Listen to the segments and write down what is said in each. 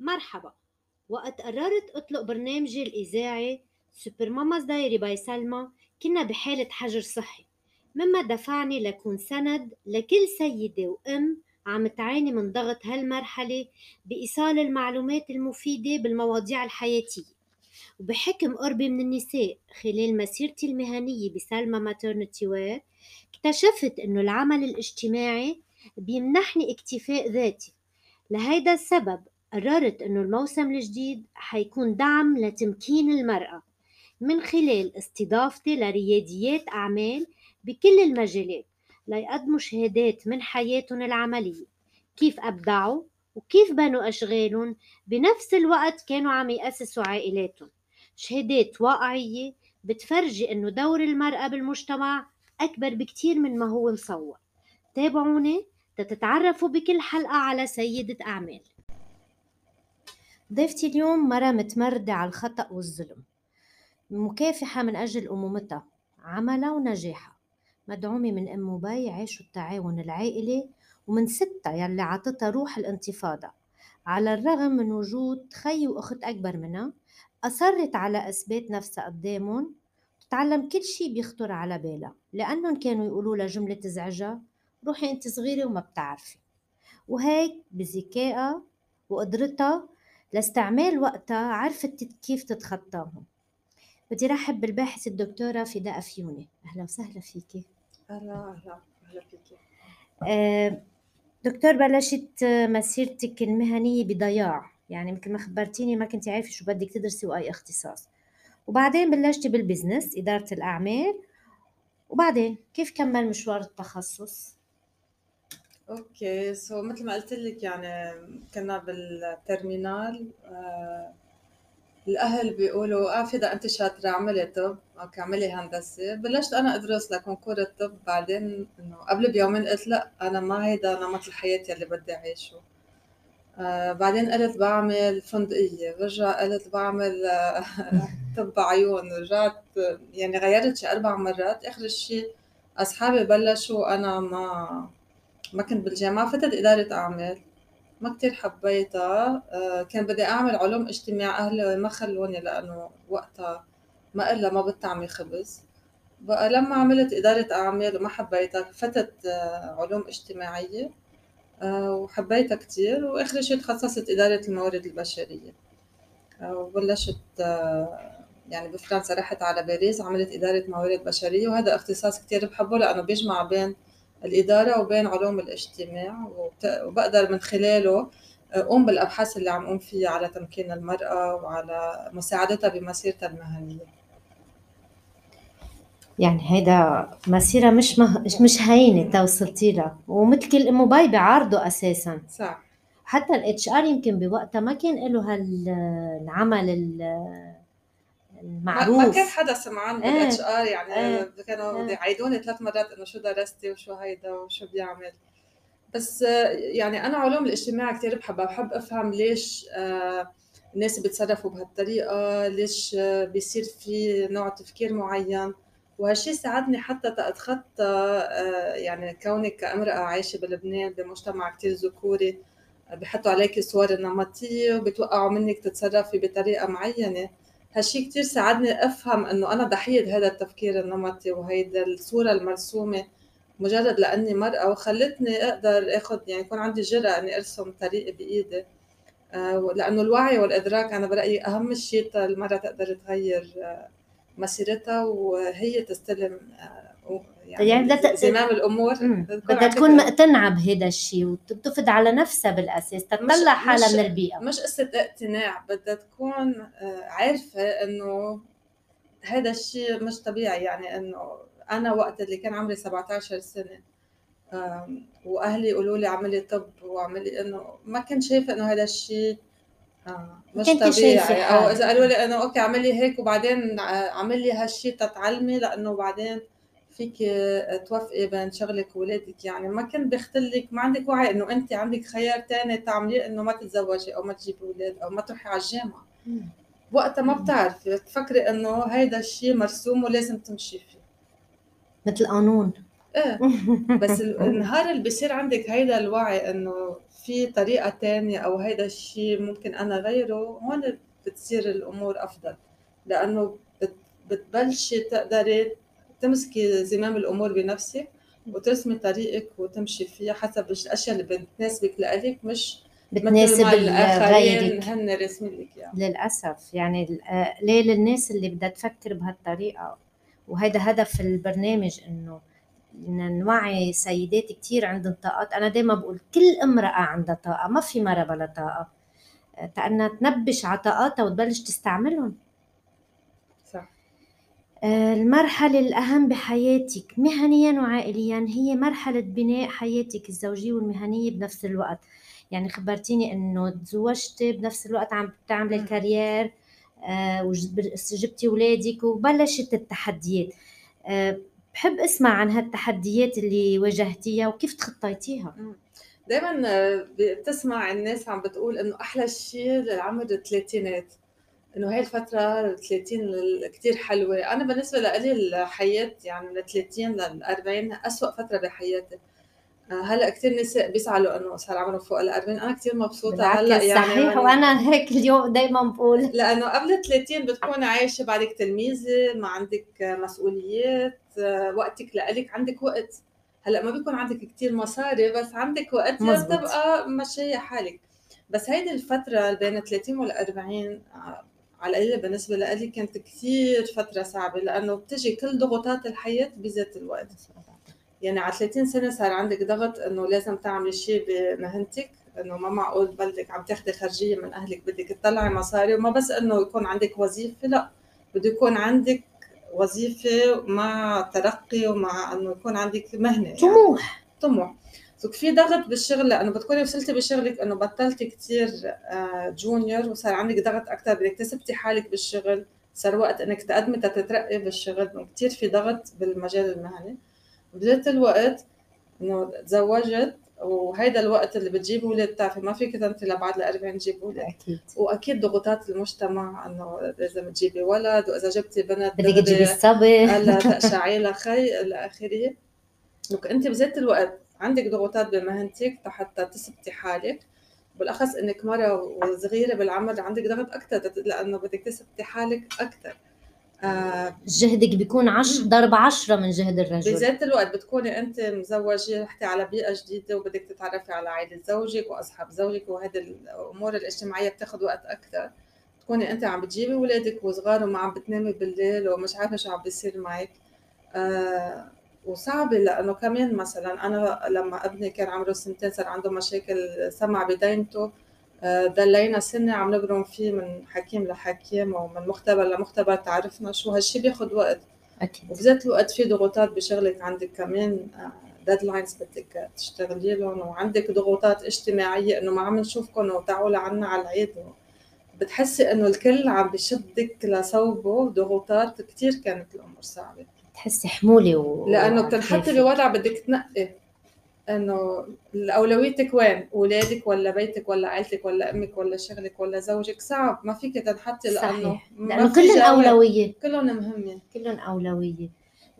مرحبا. وقت قررت أطلق برنامجي الإذاعي Super Mamas Diary by سلمى كنا بحالة حجر صحي. مما دفعني لكون سند لكل سيدة وأم عم تعاني من ضغط هالمرحلة بإيصال المعلومات المفيدة بالمواضيع الحياتية. وبحكم قربي من النساء خلال مسيرتي المهنية بسلمى Maternity Wear اكتشفت إنه العمل الاجتماعي بيمنحني اكتفاء ذاتي. لهيدا السبب قررت إنه الموسم الجديد حيكون دعم لتمكين المرأة من خلال استضافتي لرياديات أعمال بكل المجالات ليقدموا شهادات من حياتهم العملية. كيف أبدعوا وكيف بنوا أشغالهم؟ بنفس الوقت كانوا عم يأسسوا عائلاتهم. شهادات واقعية بتفرجي إنه دور المرأة بالمجتمع أكبر بكتير من ما هو مصور. تابعوني تتعرفوا بكل حلقة على سيدة أعمال. ضيفتي اليوم مرة متمردة على الخطأ والظلم مكافحة من أجل أمومتها عملها ونجاحها. مدعومة من أم وبي يعيشوا التعاون العائلي ومن ستة يلي عطتها روح الانتفاضة. على الرغم من وجود خي وأخت أكبر منها أصرت على إثبات نفسها قدامهم تتعلم كل شي بيخطر على بالها. لأنهم كانوا يقولوا لها جملة تزعجها روحي أنت صغيرة وما بتعرفي. وهيك بذكائها وقدرتها لاستعمال وقتها عرفت كيف تتخطاهم. بدي رحب بالباحثة الدكتورة فداء فيوني. أهلا وسهلا فيكي. أهلا أهلا أهلا فيكي. آه، دكتور بلشت مسيرتك المهنية بضياع. يعني مثل ما خبرتيني ما كنت عارفة شو بدك تدرسي وأي اختصاص. وبعدين بلشتي بال business إدارة الأعمال. وبعدين كيف كمل مشوار التخصص؟ okay so مثل ما قلت لك يعني كنا بال terminale آه الأهل بيقولوا آه فدا أنت شاطرة اعملي طب. okay اعملي هندسة. بلشت أنا أدرس ل concours الطب بعدين إنه قبل بيومين قلت لا أنا ما هيدا نمط الحياة يلي بدي أعيشه. آه بعدين قلت بعمل فندقية برجع قلت بعمل آه طب عيون. رجعت يعني غيرت شي أربع مرات. آخر شيء أصحابي بلشوا أنا ما ما كنت بالجامعة فتت إدارة أعمال. ما كتير حبيتها. آه، كان بدي أعمل علوم اجتماع أهلي ما خلوني لأنه وقتها ما إلا ما بتطعمي خبز. بقى لما عملت إدارة أعمال وما حبيتها فتت آه، علوم اجتماعية. آه، وحبيتها كتير. وآخر شيء تخصصت إدارة الموارد البشرية. وبلشت يعني بفرنسا رحت على باريس عملت إدارة موارد بشرية. وهذا اختصاص كتير بحبه لأنه بيجمع بين الإدارة وبين علوم الاجتماع وبقدر من خلاله أقوم بالأبحاث اللي عم أقوم فيها على تمكين المرأة وعلى مساعدتها بمسيرتها المهنية. يعني هيدا مسيرة مش مه... مش هينة توصلتي لها. ومثل كل ام باي بيعارضوا أساسا. صح. حتى ال HR يمكن بوقتها ما كان له هالعمل المعروف ما كان حدا سمعان بال HR يعني إيه. كانوا إيه. يعيدوني ثلاث مرات إنه شو درستي وشو هيدا وشو بيعمل بس يعني أنا علوم الاجتماع كثير بحبها. بحب أفهم ليش آه، الناس بيتصرفوا بهالطريقة ليش بيصير في نوع تفكير معين. وهالشيء ساعدني حتى اتخطى آه، يعني كونك كأمرأة عايشة بلبنان بمجتمع كثير ذكوري. بحطوا عليك صور النمطية وبتوقعوا منك تتصرفي بطريقة معينة. هالشي كتير ساعدني أفهم إنه أنا ضحيه هذا التفكير النمطي وهيدا الصورة المرسومة مجرد لأني مرأة وخلتني أقدر اخذ يعني يكون عندي جرأة إني أرسم طريقي بإيدي. آه، لأنه الوعي والإدراك أنا برأيي أهم شيء المرأة تقدر تغير آه، مسيرتها وهي تستلم آه، يعني, يعني بدها زمام الأمور بدها تكون مقتنعه بهذا الشيء وتفد على نفسها بالأساس تطلع حالها من البيئة. مش قصة اقتناع بدها تكون آه، عارفة إنه هذا الشيء مش طبيعي يعني إنه أنا وقت اللي كان عمري 17 سنة وأهلي يقولوا لي اعملي طب واعملي إنه ما كنت شايفة إنه هذا الشيء آه مش طبيعي. أو إذا قالوا لي إنه أوكي اعملي هيك وبعدين اعملي هالشيء تتعلمي لأنه بعدين فيك توفقي بين شغلك وولادك. يعني ما كنت بختلك ما عندك وعي إنه أنت عندك خيار تاني تعمليه إنه ما تتزوجي أو ما تجيبي أولاد أو ما تروحي على الجامعة. وقتها ما بتعرفي تفكري إنه هيدا الشيء مرسوم ولازم تمشي فيه. مثل قانون. إيه. بس النهار اللي بصير عندك هيدا الوعي إنه في طريقة تانية أو هيدا الشيء ممكن أنا غيره هون بتصير الأمور أفضل. لأنه بتبلشي تقدري تمسكي زمام الأمور بنفسك وترسمي طريقك وتمشي فيها حسب الأشياء اللي بتناسبك لإلك مش بتناسب غيرك. هن راسمين لك يعني. للأسف يعني آه، ليه للناس اللي بدها تفكر بهالطريقة؟ وهذا هدف البرنامج إنه نوعي سيدات كثير عندهم طاقات. أنا دائما بقول كل امرأة عندها طاقة ما في مرة بلا طاقة. تأنها آه، تنبش على طاقاتها وتبلش تستعملهم. المرحلة الأهم بحياتك مهنيا وعائليا هي مرحلة بناء حياتك الزوجية والمهنية بنفس الوقت. يعني خبرتيني إنه تزوجتي بنفس الوقت عم تعملي الكارير آه وجبتي اولادك وبلشت التحديات. آه بحب أسمع عن هالتحديات اللي واجهتيها وكيف تخطيتيها؟ دائما آه، بتسمع الناس عم بتقول إنه أحلى شيء للعمر الثلاثينات. إنه هاي الفترة 30 كثير حلوة، أنا بالنسبة لإلي الحياة يعني من 30 لل 40 أسوأ فترة بحياتي، هلأ كثير نساء بيزعلوا إنه صار عمرهم فوق ال 40 أنا كثير مبسوطة. هلأ يعني صحيح يعني وأنا هيك اليوم دائما بقول. لأنه قبل 30 بتكون عايشة بعدك تلميذة ما عندك مسؤوليات وقتك لإلك عندك وقت. هلأ ما بيكون عندك كثير مصاري بس عندك وقت تبقى ماشيه حالك. بس هيدي الفترة بين 30 وال 40 على القليله بالنسبة لي كانت كثير فترة صعبة لأنه بتجي كل ضغوطات الحياة بذات الوقت يعني على 30 سنة صار عندك ضغط إنه لازم تعملي شيء بمهنتك إنه ما معقول بلدك عم تاخذي خرجية من أهلك بدك تطلعي مصاري وما بس إنه يكون عندك وظيفة لا بده يكون عندك وظيفة مع ترقي ومع إنه يكون عندك مهنة يعني. طموح طموح سو في ضغط بالشغل لأنه بتكوني وصلتي بشغلك إنه بطلتي كثير جونيور وصار عندك ضغط أكثر بدك تثبتي حالك بالشغل صار وقت إنك تقدمي تترقي بالشغل كثير في ضغط بالمجال المهني. بذات الوقت إنه تزوجت وهيدا الوقت اللي بتجيب أولاد بتعرفي ما فيك تنطي لبعد ال 40 تجيب أولاد أكيد. وأكيد ضغوطات المجتمع إنه لازم تجيبي ولد وإذا جبتي بنت بدك تجيبي الصبي. هلا تقشعي لها خي إلى اخره لك أنت بذات الوقت عندك ضغوطات بمهنتك حتى تثبتي حالك. بالأخص إنك مرة وصغيرة بالعمر عندك ضغط أكثر لأنه بدك تثبتي حالك أكثر آه جهدك بيكون عش ضرب عشرة من جهد الرجل. بذات الوقت بتكوني أنت مزوجة رحتي على بيئة جديدة وبدك تتعرفي على عائلة زوجك وأصحاب زوجك وهذه الأمور الاجتماعية بتاخذ وقت أكثر تكوني أنت عم بتجيبي اولادك وصغار وما عم بتنامي بالليل ومش عارفة شو عم بيصير معك. آه وصعبه لأنه كمان مثلا أنا لما ابني كان عمره سنتين صار عنده مشاكل سمع بدينته دلينا سنة عم نبرم فيه من حكيم لحكيم ومن مختبر لمختبر تعرفنا شو هالشي بياخد وقت. أكيد. وبذات الوقت في ضغوطات بشغلك عندك كمان ديدلاينز آه، بدك تشتغلي لهم وعندك ضغوطات اجتماعية إنه ما عم نشوفكم وتعوا لعنا على العيد. بتحسي إنه الكل عم بشدك لصوبه ضغوطات كثير كانت الأمور صعبة. تحسي حمولة و... لأنه بتنحطي بوضع بدك تنقي إنه اولويتك وين؟ اولادك ولا بيتك ولا عائلتك ولا أمك ولا شغلك ولا زوجك؟ صعب ما فيك تنحطي لأنه لأنه كلهم أولوية. كلهم مهمين كلهم أولوية.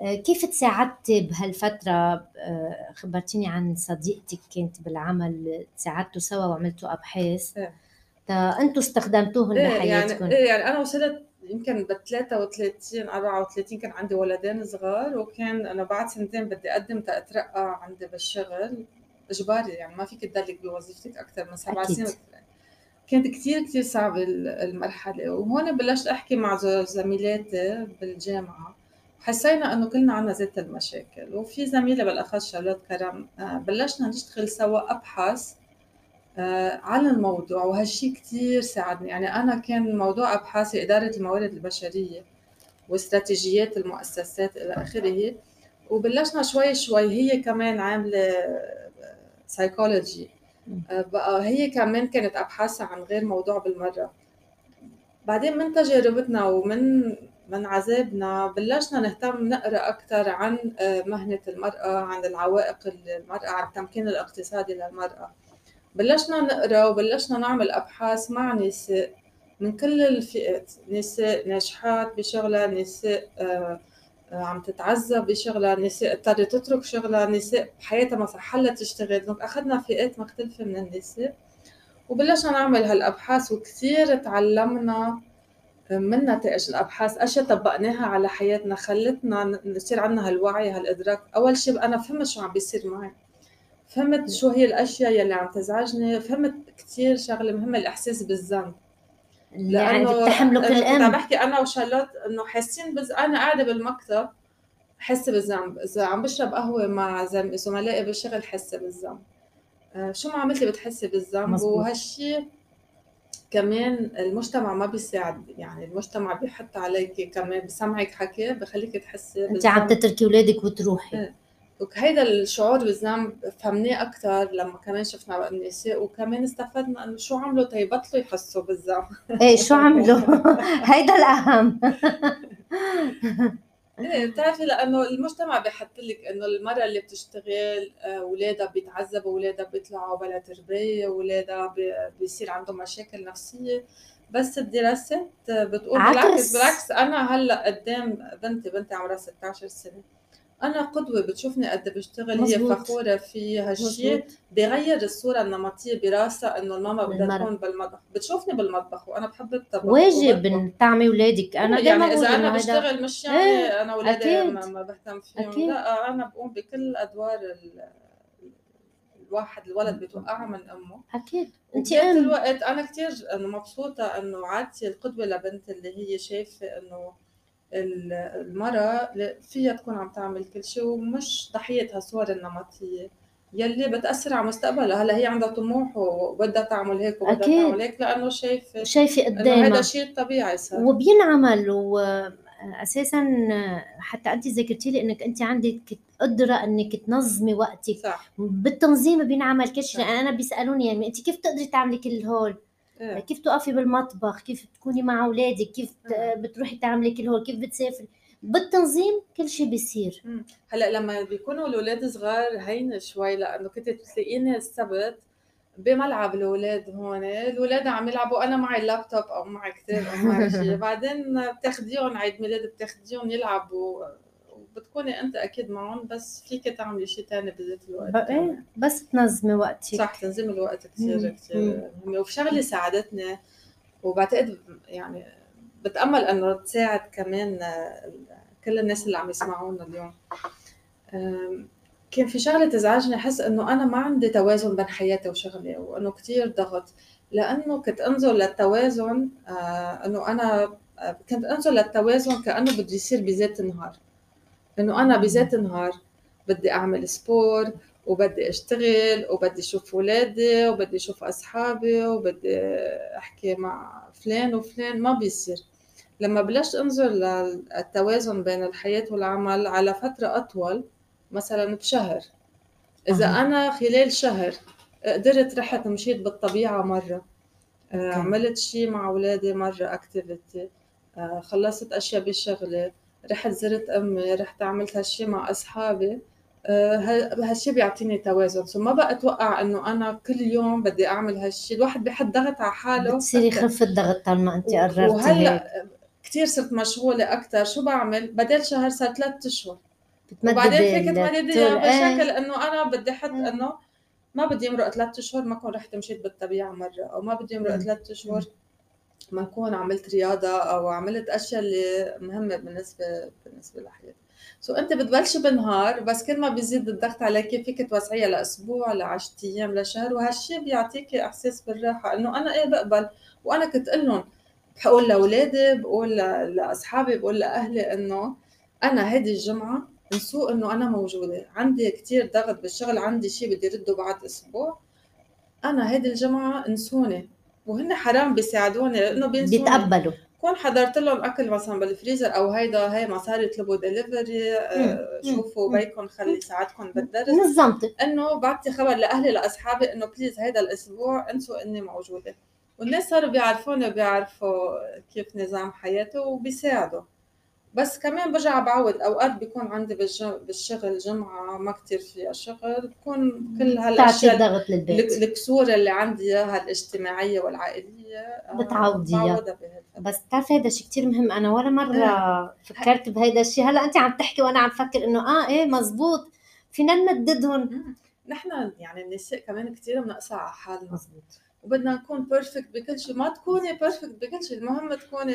كيف تساعدتي بهالفترة؟ آه، خبرتيني عن صديقتك كنت بالعمل تساعدتوا سوا وعملتوا أبحاث. إيه. أنتوا استخدمتوهن إيه بحياتكم يعني, إيه يعني أنا وصلت يمكن ب 33 34 كان عندي ولدين صغار وكان أنا بعد سنتين بدي أقدم تأترقى عندي بالشغل. إجباري يعني ما فيك تضلك بوظيفتك أكثر من سبع سنين. كانت كثير كثير صعبة المرحلة. وهون بلشت أحكي مع زميلاتي بالجامعة. حسينا إنه كلنا عنا ذات المشاكل. وفي زميلة بالأخص شارلوت كرم آه، بلشنا نشتغل سوا أبحاث آه، عن الموضوع وهالشي كتير ساعدني. يعني أنا كان موضوع أبحاثي إدارة الموارد البشرية واستراتيجيات المؤسسات إلى آخره وبلشنا شوي شوي هي كمان عاملة سايكولوجي آه، بقى هي كمان كانت أبحاثها عن غير موضوع بالمرة. بعدين من تجاربتنا ومن من عذابنا بلشنا نهتم نقرأ أكثر عن آه، مهنة المرأة عن العوائق المرأة عن التمكين الاقتصادي للمرأة. بلشنا نقرأ وبلشنا نعمل أبحاث مع نساء من كل الفئات. نساء ناجحات بشغلها نساء آه، عم تتعذب بشغلها نساء اضطرت تترك شغلها نساء بحياتها ما صح تشتغل. دونك أخذنا فئات مختلفة من النساء وبلشنا نعمل هالأبحاث وكثير تعلمنا من نتائج الأبحاث. أشياء طبقناها على حياتنا خلتنا يصير عندنا هالوعي هالإدراك. أول شيء أنا فهمت شو عم بيصير معي. فهمت شو هي الأشياء يلي عم تزعجني فهمت كثير شغلة مهمة الإحساس بالذنب. يعني بتحملوا كل ام عم بحكي أنا وشارلوت إنه حاسين بز أنا قاعدة بالمكتب حاسة بالذنب. إذا عم بشرب قهوة مع زملائي بالشغل حاسة بالذنب. آه، شو ما عملتي بتحسي بالذنب؟ وهالشيء كمان المجتمع ما بيساعد يعني المجتمع بيحط عليك كمان بسمعك حكي بخليك تحسي أنت عم تتركي أولادك وتروحي. إيه. وهيدا الشعور بالذنب فهمناه أكثر لما كمان شفنا النساء وكمان استفدنا إنه شو عملوا؟ تيبطلوا يحسوا بالذنب إيه شو عملوا؟ هيدا الأهم. إيه بتعرفي لأنه المجتمع بيحط لك إنه المرأة اللي بتشتغل اولادها آه، بيتعذبوا اولادها بيطلعوا بلا تربية اولادها بيصير عندهم مشاكل نفسية. بس الدراسات بتقول بالعكس بالعكس أنا هلأ قدام بنتي بنتي عمرها 16 سنة. أنا قدوة بتشوفني قد بشتغل هي فخورة في هالشيء بغير الصورة النمطية براسها إنه الماما بدها تكون بالمطبخ. بتشوفني بالمطبخ وأنا بحب الطبخ واجب تعمي اولادك أنا يعني إذا أنا بشتغل مش يعني إيه؟ أنا اولادي ما بهتم فيهم. أكيد. لا أنا بقوم بكل أدوار الواحد الولد بيتوقعها من أمه. أكيد. أنت أم؟ الوقت أنا كثير مبسوطة إنه عادتي القدوة لبنتي اللي هي شايفة إنه المرأة فيها تكون عم تعمل كل شيء ومش ضحية هالصور النمطية يلي بتأثر على مستقبلها. هلا هي عندها طموح وبدها تعمل هيك وبدها أكيد. تعمل هيك لأنه شايفة شايفة قدامها. هذا شيء طبيعي صار. وبينعمل وأساسا حتى أنت ذكرتي لي إنك أنت عندك قدرة إنك تنظمي وقتك. صح. بالتنظيم بينعمل كل شيء. أنا بيسألوني يعني أنت كيف تقدري تعملي كل هول. كيف تقفي بالمطبخ؟ كيف تكوني مع أولادك؟ كيف إيه. بتروحي تعملي كل هول؟ كيف بتسافري؟ بالتنظيم كل شيء بيصير. هلأ لما بيكونوا الأولاد صغار هين شوي لأنه كنت تلاقيني السبت بملعب الأولاد هون. الأولاد عم يلعبوا أنا معي اللابتوب أو معي كتاب أو معي شيء بعدين بتاخديهم عيد ميلاد بتاخديهم يلعبوا. بتكوني أنت أكيد معهم بس فيك تعملي شيء ثاني بذات الوقت إيه بس تنظمي وقتك. صح تنظيم الوقت كثير كثير مهمة. وفي شغلة ساعدتني وبعتقد يعني بتأمل إنه تساعد كمان كل الناس اللي عم يسمعونا اليوم. كان في شغلة تزعجني أحس إنه أنا ما عندي توازن بين حياتي وشغلي وإنه كثير ضغط. لأنه كنت أنظر للتوازن آه، إنه أنا كنت أنظر للتوازن كأنه بده يصير بذات النهار. إنه أنا بذات النهار بدي أعمل sport وبدي أشتغل وبدي أشوف اولادي وبدي أشوف أصحابي وبدي أحكي مع فلان وفلان. ما بيصير. لما بلشت أنظر للتوازن بين الحياة والعمل على فترة أطول مثلا بشهر. إذا أه. أنا خلال شهر قدرت رحت مشيت بالطبيعة مرة. okay. عملت شيء مع اولادي مرة activity آه، خلصت أشياء بشغلي رحت زرت امي رحت عملت هالشي مع أصحابي. آه، هالشي بيعطيني توازن. سو ما بقى أتوقع إنه أنا كل يوم بدي أعمل هالشي. الواحد بيحط ضغط على حاله. بتصيري يخف الضغط طالما انت قررتي وهلأ كثير صرت مشغولة أكثر شو بعمل؟ بدل شهر صار ثلاث أشهر. وبعدين فيك تمددي بشكل إنه أنا بدي أحط إنه ما بدي يمرق ثلاث أشهر ما اكون رحت مشيت بالطبيعة مرة. أو ما بدي يمرق ثلاث أشهر. ما أكون عملت رياضة أو عملت أشياء اللي مهمة بالنسبة بالنسبة لحياتي. سو so, أنت بتبلشي بالنهار بس كل ما بيزيد الضغط عليك فيك توسعيها لأسبوع ل 10 أيام لشهر وهالشيء بيعطيكي إحساس بالراحة. إنه أنا إيه بقبل؟ وأنا كنت أقول لهم بقول لأولادي بقول لأصحابي بقول لأهلي إنه أنا هذه الجمعة انسوا إنه أنا موجودة. عندي كتير ضغط بالشغل عندي شيء بدي رده بعد أسبوع. أنا هذه الجمعة انسوني وهن حرام بيساعدوني لأنه بينسوني. بيتقبلوا. كون حضرت لهم أكل مثلا بالفريزر أو هيدا هي مصاري يطلبوا دليفري آه شوفوا بيكم خلي ساعاتكم بالدرس. نظمتي إنه بعطي خبر لأهلي لأصحابي إنه please هيدا الأسبوع أنسوا إني موجودة. والناس صاروا بيعرفوني وبيعرفوا كيف نظام حياتي وبيساعدوا. بس كمان برجع بعود أوقات بيكون عندي بالشغل جمعة ما كتير فيها شغل بكون كل هالأشياء ضغط للبيت. القصور اللي عندي إياها الاجتماعية والعائلية آه، بتعوضيها بس بتعرفي هذا شيء كثير مهم؟ أنا ولا مرة إيه. فكرت بهيدا الشيء هلأ انت عم تحكي وأنا عم فكر إنه آه إيه مزبوط. فينا نمددهم. نحن يعني النساء كمان كثير بنقسى على حالنا. مزبوط. وبدنا نكون perfect بكل شيء ما تكوني perfect بكل شيء المهم تكوني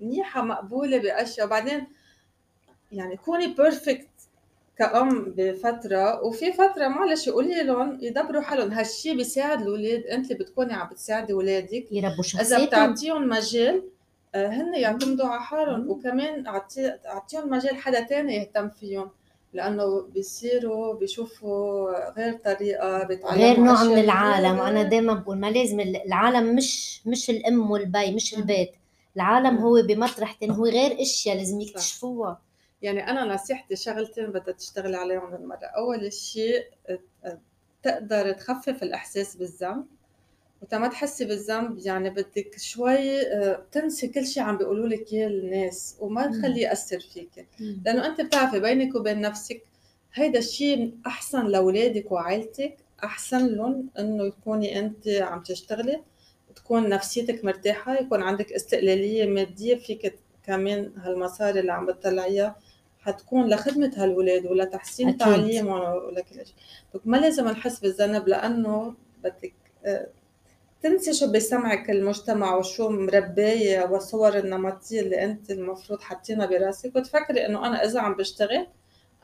منيحه مقبولة بأشياء. وبعدين يعني كوني perfect كأم بفترة وفي فترة معلش قولي لهم يدبروا حالهم. هالشي بيساعد الأولاد أنت بتكوني عم بتساعدي أولادك يربوا شخصيتهم. إذا بتعطيهم مجال آه، هن يعتمدوا على حالهم. وكمان أعطيهم مجال حدا تاني يهتم فيهم. لأنه بيصيروا بيشوفوا غير طريقة بيتعلموا غير نوع من العالم. وأنا دائما بقول ما لازم العالم مش مش الأم والبي مش البيت. العالم هو بمطرح تاني هو غير أشياء لازم يكتشفوها. يعني أنا نصيحتي شغلتين بدها تشتغلي عليهم المره أول شيء تقدر تخفف الإحساس بالذنب. وتا ما تحسي بالذنب يعني بدك شوي تنسي كل شيء عم بيقولوا لك إياه الناس وما تخليه يأثر فيك. لأنه أنت بتعرفي بينك وبين نفسك هيدا الشيء أحسن لأولادك وعائلتك أحسن لهم إنه تكوني أنت عم تشتغلي. تكون نفسيتك مرتاحة يكون عندك استقلالية مادية فيك كمان هالمصاري اللي عم بتطلعيها حتكون لخدمة هالولاد ولا تحسين تعليمهم ولا كل شيء. ما لازم نحس بالذنب لأنه بدك آه، تنسي شو بيسمعك المجتمع وشو مرباية والصور النمطية اللي أنت المفروض حاطينها براسك. وتفكري إنه أنا إذا عم بشتغل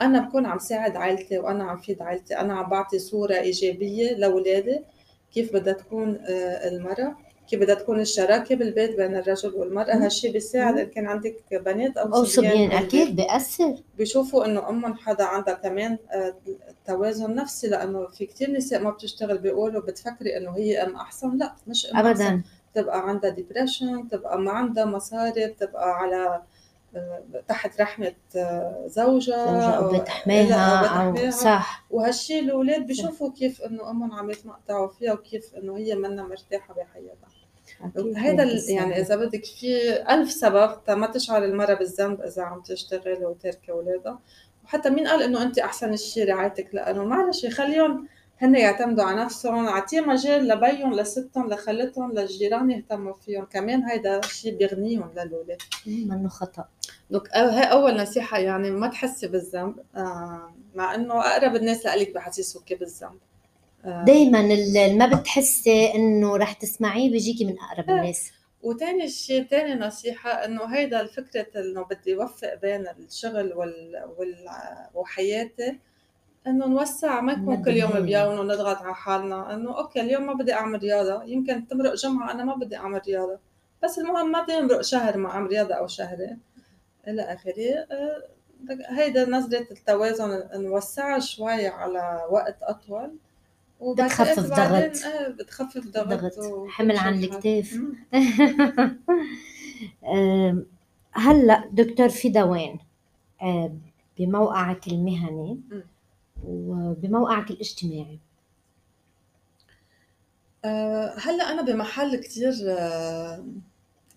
أنا بكون عم ساعد عائلتي وأنا عم فيد عائلتي. أنا عم بعطي صورة إيجابية لأولادي كيف بدها تكون آه، المرأة. كيف بدها تكون الشراكة بالبيت بين الرجل والمرأة؟ هالشي بيساعد إن كان عندك بنات أو, أو صبيان أكيد بيأثر. بيشوفوا إنه أمهم حدا عندها كمان آه، توازن نفسي لأنه في كتير نساء ما بتشتغل بيقولوا بتفكري إنه هي أم أحسن. لا مش أم أبدا. أحسن. بتبقى عندها ديبريشن بتبقى ما عندها مصاري بتبقى على آه، تحت رحمة آه، زوجها أو بتحميها أو صح. وهالشي الأولاد بيشوفوا كيف إنه أمهم عم يتمقطعوا فيها وكيف إنه هي منا مرتاحة بحياتها. هذا يعني إذا بدك في ألف سبب ما تشعر المراه بالذنب إذا عم تشتغل وتركي أولادها. وحتى مين قال إنه انت أحسن شيء رعايتك؟ لأنه معلش خليهم هن يعتمدوا على نفسهم أعطيه مجال لبيهم لستهم لخالتهم للجيران يهتموا فيهم. كمان هيدا الشيء بيغنيهم للاولاد منه خطأ. دونك هي أول نصيحة يعني ما تحسي بالذنب آه، مع إنه أقرب الناس لك بحسسوك بالذنب. آه. اللي ما بتحسي إنه رح تسمعيه بيجيكي من أقرب آه. الناس وتاني شيء تاني نصيحة إنه هيدا الفكرة إنه بدي أوفق بين الشغل وال... وال... وحياتي إنه نوسع ما يكون كل يوم بيوم ونضغط على حالنا إنه أوكي اليوم ما بدي أعمل رياضة يمكن تمرق جمعة أنا ما بدي أعمل رياضة بس المهم ما بدي يمرق شهر ما أعمل رياضة أو شهرين إلى آخره آه، هيدا نظرة التوازن نوسعها شوي على وقت أطول بتخفف ضغط آه، بتخفف ضغط. حمل عن الكتاف هلا دكتور في دوين بموقعك المهني وبموقعك الاجتماعي. آه، هلا أنا بمحل كثير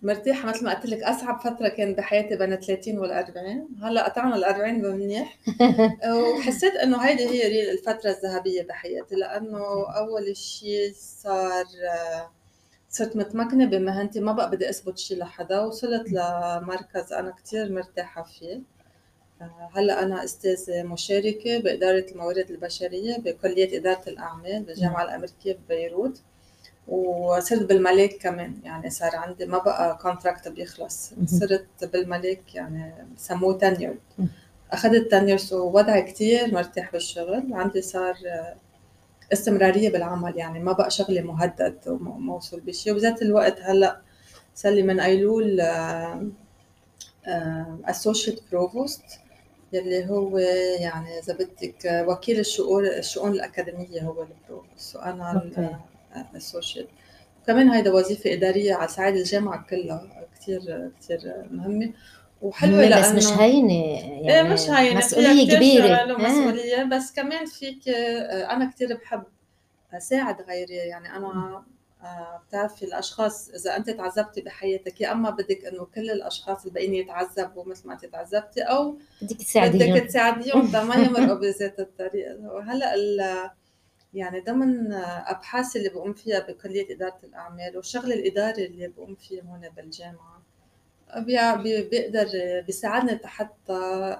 مرتاحة مثل ما قلت لك أصعب فترة كان بحياتي بين ال 30 وال 40 هلأ قطعنا ال 40 منيح. وحسيت إنه هيدي هي الفترة الذهبية بحياتي لأنه أول شيء صار صرت متمكنة بمهنتي ما بقى بدي أثبت شيء لحدا وصلت لمركز أنا كثير مرتاحة فيه. هلأ أنا أستاذة مشاركة بإدارة الموارد البشرية بكلية إدارة الأعمال بالجامعة الأمريكية ببيروت وصرت بالملاك كمان يعني صار عندي ما بقى كونتراكت بيخلص صرت بالملاك يعني بسموه تنير أخذت تنير ووضعي كتير مرتاح بالشغل عندي صار استمرارية بالعمل يعني ما بقى شغلي مهدد وموصول بشيء وبذات الوقت هلأ صار لي من ايلول associate provost يلي هو يعني إذا بدك وكيل الشؤون الشؤون الأكاديمية هو ال provost وأنا associate كمان هيدا وظيفة إدارية على صعيد الجامعة كلها كثير كثير مهمة. وحلوة لأنه بس مش هينة يعني إيه مش هينة. مسؤولية كبيرة. آه. مسؤولية آه. بس كمان فيك أنا كثير بحب أساعد غيري. يعني أنا آه، بتعرفي الأشخاص إذا أنت تعذبتي بحياتك يا أما بدك إنه كل الأشخاص الباقيين يتعذبوا مثل ما انت تعذبتي أو بدك تساعديهم. بدك تساعديهم ما يمرقوا بذات الطريق وهلا يعني ضمن ابحاثي اللي بقوم فيها بكلية إدارة الأعمال والشغل الاداري اللي بقوم فيه هون بالجامعة بيقدر بيساعدني حتى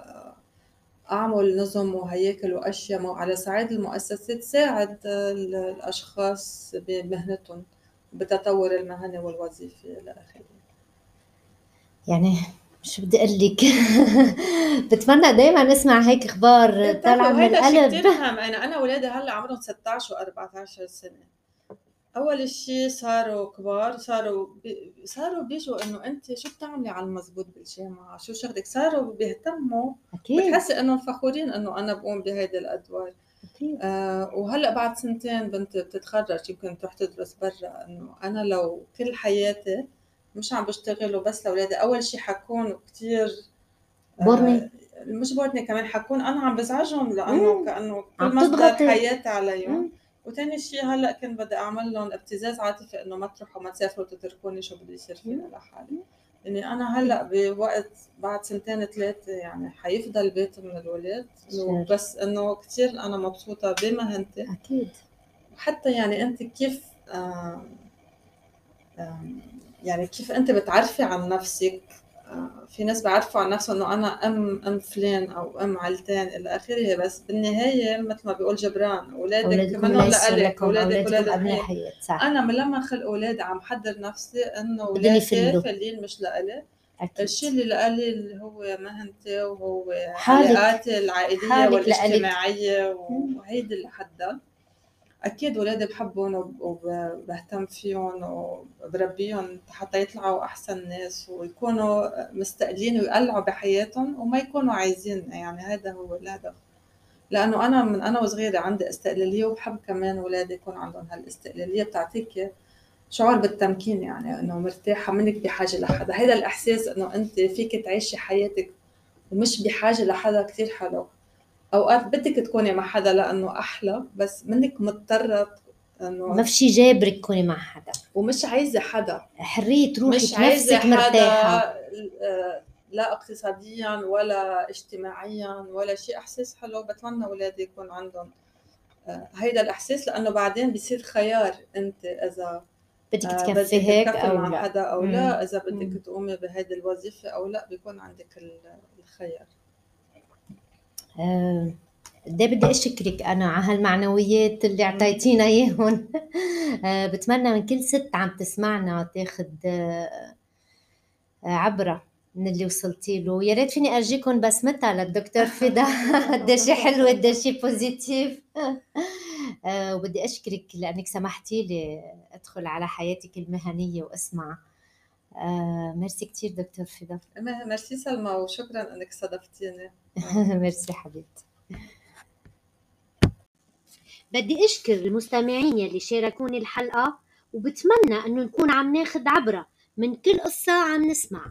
أعمل نظم وهياكل وأشياء على صعيد المؤسسة تساعد الأشخاص بمهنتهم بالتطور المهني والوظيفي إلى اخره يعني شو بدي أقول لك بتمنى دائما اسمع هيك أخبار طالعة من القلب. كثير مهم. أنا أنا اولادي هلأ عمرهم 16 و14 سنة. أول شيء صاروا كبار صاروا بي صاروا بيجوا إنه أنت شو بتعملي على المزبوط بالجامعة؟ شو شغلك؟ صاروا بيهتموا. أكيد. بتحسي إنهم فخورين إنه أنا بقوم بهيدي الأدوار. أكيد. آه وهلأ بعد سنتين بنت بتتخرج يمكن تروح تدرس برا إنه أنا لو كل حياتي مش عم بشتغل وبس لأولادي. أول شيء حكون كثير بورني. آه مش بورني كمان حكون أنا عم بزعجهم لأنه كأنه كل مصدر حياتي عليهم. وثاني شيء هلأ كنت بدي أعمل لهم ابتزاز عاطفي إنه ما تروحوا ما تسافروا تتركوني شو بدي يصير فينا لحالي. يعني أنا هلأ بوقت بعد سنتين ثلاثة يعني حيفضل بيت من الولاد. بس إنه كثير أنا مبسوطة بمهنتي. أكيد. وحتى يعني أنت كيف آم آم يعني كيف أنت بتعرفي عن نفسك؟ في ناس بيعرفوا عن نفسهم إنه أنا ام أم فلان أو أم علتان إلى آخره بس بالنهاية مثل ما بيقول جبران أولادك منهم لك أولادك ولاد صح. أنا من لما خلق أولادي عم حضر نفسي إنه اولادي فلين مش لإلي. الشيء اللي لإلي اللي هو مهنتي وهو علاقاتي العائلية والاجتماعية وهيدي اللي حدها أكيد ولادي بحبهم وبهتم فيهم وبربيهم حتى يطلعوا أحسن ناس ويكونوا مستقلين ويقلعوا بحياتهم وما يكونوا عايزين. يعني هذا هو الهدف. لأنه أنا من أنا وصغيرة عندي استقلالية وبحب كمان ولادي يكون عندهم هالاستقلالية بتعطيك شعور بالتمكين يعني إنه مرتاحة منك بحاجة لحدا. هذا الإحساس إنه أنت فيك تعيشي حياتك ومش بحاجة لحدا كثير حلو. أوقات بدك تكوني مع حدا لأنه أحلى بس منك مضطرة إنه ما في شيء جابرك تكوني مع حدا. ومش عايزة حدا. حرية تروحي مش عايزة مرتاحة. آه، لا اقتصاديا ولا اجتماعيا ولا شيء. إحساس حلو بتمنى أولادي يكون عندهم آه، هيدا الإحساس لأنه بعدين بيصير خيار أنت إذا بدك آه، تكفي هيك أو مع لا. حدا أو لا. إذا بدك تقومي بهيدي الوظيفة أو لا بيكون عندك الخيار. قد بدي أشكرك أنا على هالمعنويات اللي أعطيتينا إياهم. آه، بتمنى من كل ست عم تسمعنا تاخذ آه، عبرة من اللي وصلتي له. يا ريت فيني أرجيكم بسمتها للدكتور فدا؟ قد شيء حلو قد شيء positive وبدي أشكرك لأنك سمحتي لي أدخل على حياتك المهنية وأسمع آه ميرسي كثير دكتور فدا. ميرسي سلمى وشكرا إنك استضفتيني ميرسي حبيبتي. بدي أشكر المستمعين يلي شاركوني الحلقة وبتمنى إنه نكون عم ناخذ عبرة من كل قصة عم نسمع.